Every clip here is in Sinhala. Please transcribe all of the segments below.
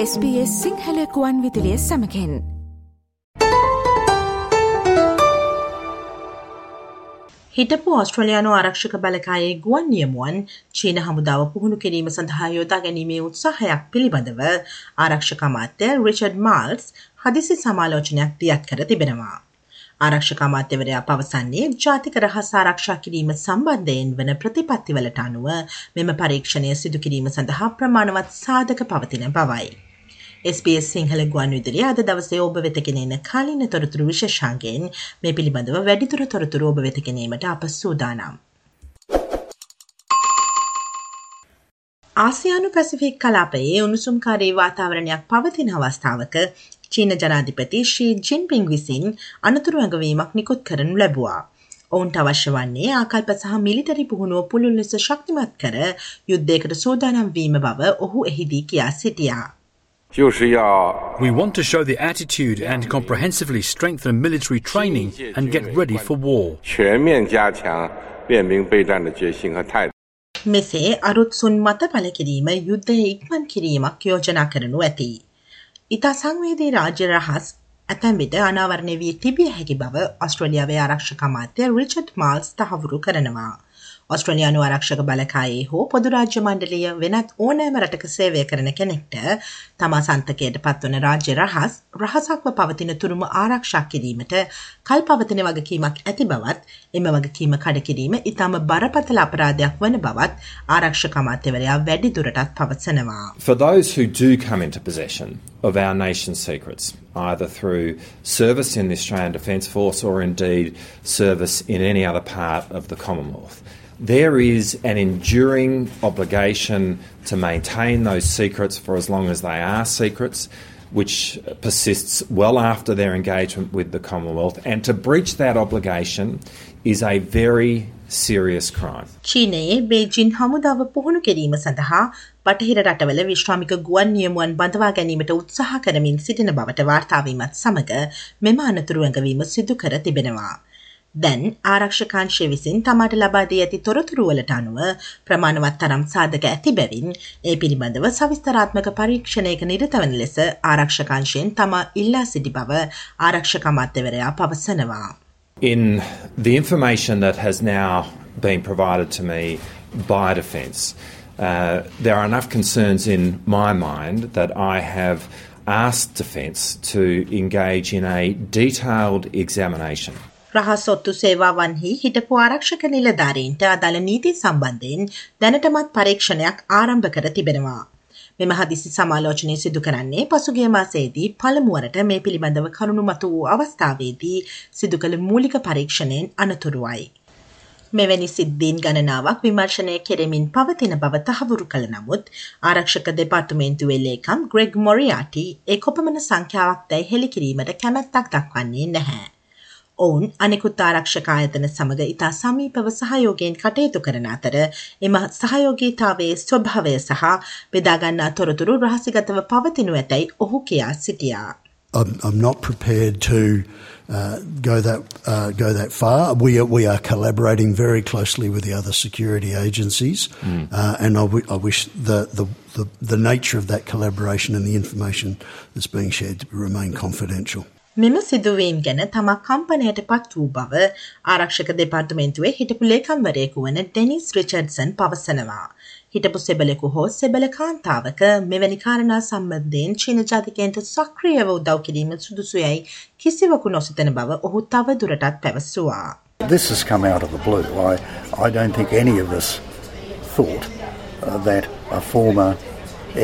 SBS සිංහලකුවන් විදිලිය සමකෙන් හිටපු ඔස්ට්‍රලයානු ආරක්ෂක බලකායේ ගුවන් නියමුවන් චීන හමුදාව පුහුණු කිරීම සඳහා යොදා ගැනීමේ උත්සාහයක් පිළිබඳව ආරක්ෂක අමාත්‍ය රිචඩ් මාල්ස් හදිසි සමාලෝචනයක් දියත් කර තිබෙනවා. ආරක්ෂක අමාත්‍යවරයා පවසන්නේ ජාතික රහස් ආරක්ෂා කිරීම සම්බන්ධයෙන් වන ප්‍රතිපත්තිවලට අනුව මෙම පරීක්ෂණය සිදු කිරීම සඳහා ප්‍රමාණවත් සාධක පවතින බවයි. SBS සිංහල ගුවන් විදුලිය අද දවසේ ඔබ වෙතගෙනෙන කාලින තොරතුරු විශේෂාන්ගෙන් මේ පිළිබඳව වැඩිදුර තොරතුරු ඔබ වෙතගෙනීමට අප සූදානම්. ආසියානු පැසිෆික් කලාපයේ උණුසුම්කාරී වාතාවරණයක් පවතින අවස්ථාවක චීන ජනාධිපති ශ්‍රී ජින්පිං විසින් අනතුරු ඇඟවීමක් නිකුත් කරනු ලැබවා. ඔවුන්ට අවශ්‍ය වන්නේ ආකල්ප සහ මිලිටරි පුහුණුව පුළුල් ලෙස ශක්තිමත් කර යුද්ධයකට සූදානම් වීම බව ඔහු එහිදී කියා සිටියා. We want to show the attitude and comprehensively strengthen military training and get ready for war. මෙසේ අරුත් සුන් මත පල කිරීම යුද්ධය ඉක්මන් කිරීමක් යෝජනා කරනු ඇති. ඉතා සංවේදී රාජ්‍ය රහස් ඇතැම් විට අනාවරණය වී තිබිය හැකි බව ඔස්ට්‍රලියාවේ ආරක්ෂක අමාත්‍ය රිචඩ් මාල්ස් තහවුරු කරනවා. ඔස්ට්‍රලයානු ආරක්ෂක බලකායේ හෝ පොදුරාජ්‍ය මණ්ඩලිය වෙනත් ඕනෑම රටක සේවය කරන කෙනෙක්ට තමා සන්තකයට පත්වන රාජ්‍ය රහස් රහසක්ව පවතින තුරුම ආරක්ෂා කිරීමට කල් පවතින වගකීමක් ඇති බවත් එම වගකීම කඩකිරීම ඉතාම බරපතල අපරාධයක් වන බවත් ආරක්ෂක අමාත්‍යවරයා වැඩි දුරටත් පවසනවා. For those who do come into possession of our nation's secrets, either through service in the Australian Defence Force or indeed service in any other part of the Commonwealth, there is an enduring obligation to maintain those secrets for as long as they are secrets, which persists well after their engagement with the Commonwealth. And to breach that obligation is a very serious crime. චීනයේ බේජින් හමුදාව පුහුණු කිරීම සඳහා බටහිර රටවල විශ්‍රාමික ගුවන් නියමුවන් බඳවා ගැනීමට උත්සාහ කරමින් සිටින බවට වාර්තාවීමත් සමග මෙම අනතුරු ඇඟවීම සිදු කර තිබෙනවා. දැන් ආරක්ෂකාංශය විසින් තමාට ලබා දී ඇති තොරතුරුවලට අනුව ප්‍රමාණවත් තරම් සාධක ඇති බැවින් ඒ පිළිබඳව සවිස්තරාත්මක පරීක්ෂණයක නිරතවන ලෙස ආරක්ෂකාංශයෙන් තමා ඉල්ලා සිටි බව ආරක්ෂක අමාත්‍යවරයා පවසනවා. In the information that has now been provided to me by Defence, uh, there are enough concerns in my mind that I have asked Defence to engage in a detailed examination රහස් ඔත්තු සේවාවන්හි හිටපු ආරක්ෂක නිලධාරීන්ට අදාළ නීති සම්බන්ධයෙන් දැනටමත් පරීක්ෂණයක් ආරම්භ කර තිබෙනවා. මෙම හදිසි සමාලෝචනය සිදු කරන්නේ පසුගිය මාසයේදී පළමුුවරට මේ පිළිබඳව කරුණු මතු වූ අවස්ථාවේදී සිදු කළ මූලික පරීක්ෂණයෙන් අනතුරුවයි. මෙවැනි සිද්ධීන් ගණනාවක් විමර්ශනය කෙරෙමින් පවතින බව තහවුරු කළ නමුත් ආරක්ෂක දෙපාර්තමේන්තුවේ ලේකම් ග්‍රෙග් මොරියාටි ඒ කොපමණ සංඛ්‍යාවක් දැයි හෙළිකිරීමට කැමැත්තක් දක්වන්නේ නැහැ. ඔවුන් අනෙකුත් ආරක්ෂක ආයතන සමග ඉතා සමීපව සහයෝගයෙන් කටයුතු කරන අතර එම සහයෝගීතාවයේ ස්වභාවය සහ බෙදාගන්නා තොරතුරු රහසිගතව පවතිනු ඇතැයි ඔහු කියා සිටියා. I'm, I'm not prepared to uh, go that uh, go that far. We are, we are collaborating very closely with the other security agencies, mm. uh, and I, w- I wish the, the, the the nature of that collaboration and the information that's being shared to remain confidential. මෙම සිදුවීම් ගැන තමා කම්පනයට පත් වූ බව ආරක්ෂක දෙපාර්තමේන්තුවේ හිටපු ලේකම්වරයෙකු වන ඩෙනිස් රිචඩ්සන් පවසනවා. හිටපු සෙබලෙකු හෝ සෙබල කාන්තාවක මෙවැනි කාරණා සම්බන්ධයෙන් චීන ජාතිකයන්ට සක්‍රියව උදව් කිරීම සුදුසුයයි කිසිවකු නොසිතන බව ඔහු තව දුරටත් පැවසුවා. This has come out of the blue. I, I don't think any of us thought uh, that a former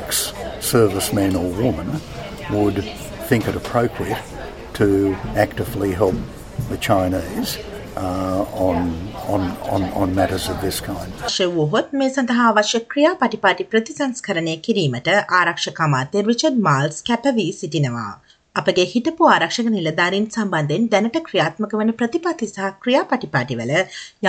ex-serviceman or woman would think it appropriate to actively help the Chinese uh, on, on, on, on matters of this kind. වුවහොත් මේ සඳහා අවශ්‍ය ක්‍රියා පටිපාටි ප්‍රතිසංස්කරණය කිරීමට ආරක්ෂක අමාත්‍ය රිචඩ් මාල්ස් කැපවී සිටිනවා. අපගේ හිටපු ආරක්ෂක නිලධාරීන් සම්බන්ධයෙන් දැනට ක්‍රියාත්මක වන ප්‍රතිපත්ති සහ ක්‍රියාපටිපාටිවල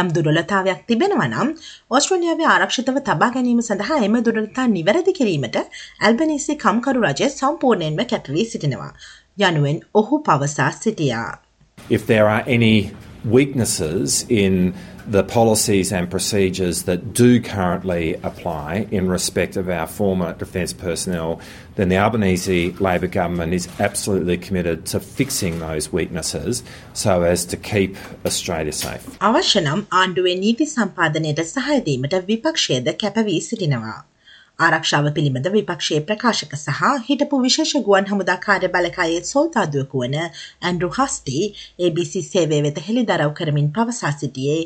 යම් දුර්වලතාවයක් තිබෙනවා නම් ඕස්ට්‍රේලියාවේ ආරක්ෂිතව තබා ගැනීම සඳහා එම දුර්වලතා නිවැරදි කිරීමට ඇල්බනීසි කම්කරු රජය සම්පූර්ණයෙන්ම කැපවී සිටිනවා. යනුවෙන් ඔහු පවසා සිටියා. If there are any weaknesses in the policies and procedures that do currently apply in respect of our former defence personnel, then the Albanese Labor government is absolutely committed to fixing those weaknesses so as to keep Australia safe. අවශ්‍ය නම් ආණ්ඩුවේ නීති සම්පාදනයට සහය දීමට විපක්ෂයේද කැපවී සිටිනවා. ආරක්ෂාව පිළිබඳ විපක්ෂයේ ප්‍රකාශක සහ හිටපු විශේෂ ගුවන් හමුදා කාර්ය බලකායේ සොල්තාදුවකු වන ඇන්ඩරු හස්ටි ABC සේවය වෙත හෙළිදරව් කරමින් පවසා සිටියේ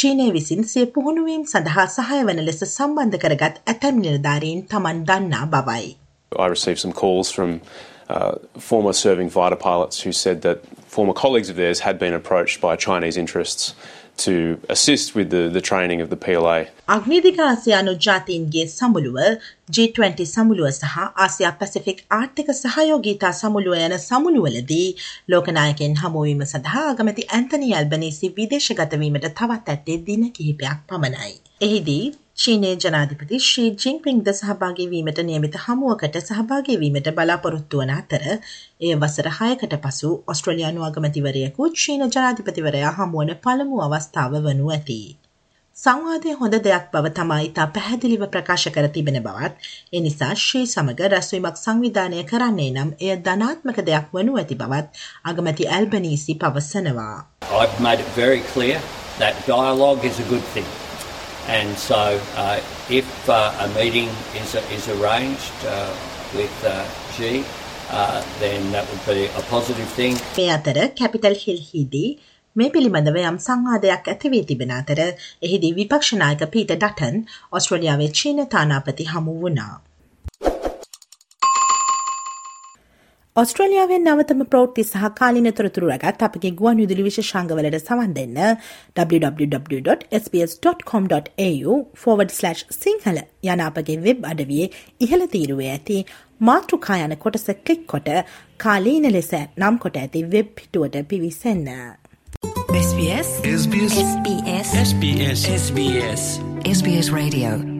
චීනය විසින් සේ පුහුණුවීම් සඳහා සහය වන ලෙස සම්බන්ධ කරගත් ඇතැම් නිලධාරීන් තමන් දන්නා බවයි. I received some calls from uh, former serving fighter pilots who said that former colleagues of theirs had been approached by Chinese interests to assist with the, the training of the PLA. අග්නිදික ආසියානු ජාතීන්ගේ සමුළුව G20 සමුළුව සහ ආසියා පැසිෆික් ආර්ථික සහයෝගීතා සමුළුව යන සමුළුවලදී ලෝකනායකෙන් හමුවීම සඳහා අගමැති ඇන්තනි ඇල්බනීසි විදේශගතවීමට තවත් ඇත්තේ දින කිහිපයක් පමණයි. එහිදී චීනයේ ජනාධිපති ශ්‍රී ජින්පින්ද සහභාගී වීමට නියමිත හමුවකට සහභාගී වීමට බලාපොරොත්තු වන අතර එය වසර හයකට පසු ඔස්ට්‍රලයානු අගමතිවරයෙකු චීන ජනාධිපතිවරයා හමුවන පළමු අවස්ථාව වනු ඇති. සංවාදය හොඳ දෙයක් බව තමයි ඉතා පැහැදිලිව ප්‍රකාශ කර තිබෙන බවත් එනිසා ශ්‍රී සමඟ රැස්වීමක් සංවිධානය කරන්නේ නම් එය ධනාත්මක දෙයක් වනු ඇති බවත් අගමැති ඇල්බනීසි පවසනවා. I've made it very clear that dialogue is a good thing. And so, uh, if uh, a meeting is, is arranged uh, with uh, G, uh, then that would be a positive thing. මේ අතර කැපිටල් හිල්හිදී මේ පිළිබඳව යම් සංවාදයක් ඇතිවී තිබෙන අතර එහිදී විපක්ෂ නායක පීට ඩටන් ඔස්ට්‍රේලියාවේ චීන තානාපති හමු වුණා. ඔස්ට්‍රලියාවෙන් නවතම ප්‍රෝට්ති සහ කාලින තොරතුරු රැගත් අපගේ ගුවන් විදුලි විශෂංගවලට සවන් දෙන්න www.sbs.com.au forward/ සිංහල යන අපගේ වෙබ් අඩවියේ ඉහළ තීරුවේ ඇති මාතෘකා යන කොටස කලික් කොට කාලීන ලෙස නම් කොට ඇති වෙබ් පිටුවට පිවිසන්න. SBS SBS SBS SBS SBS SBS Radio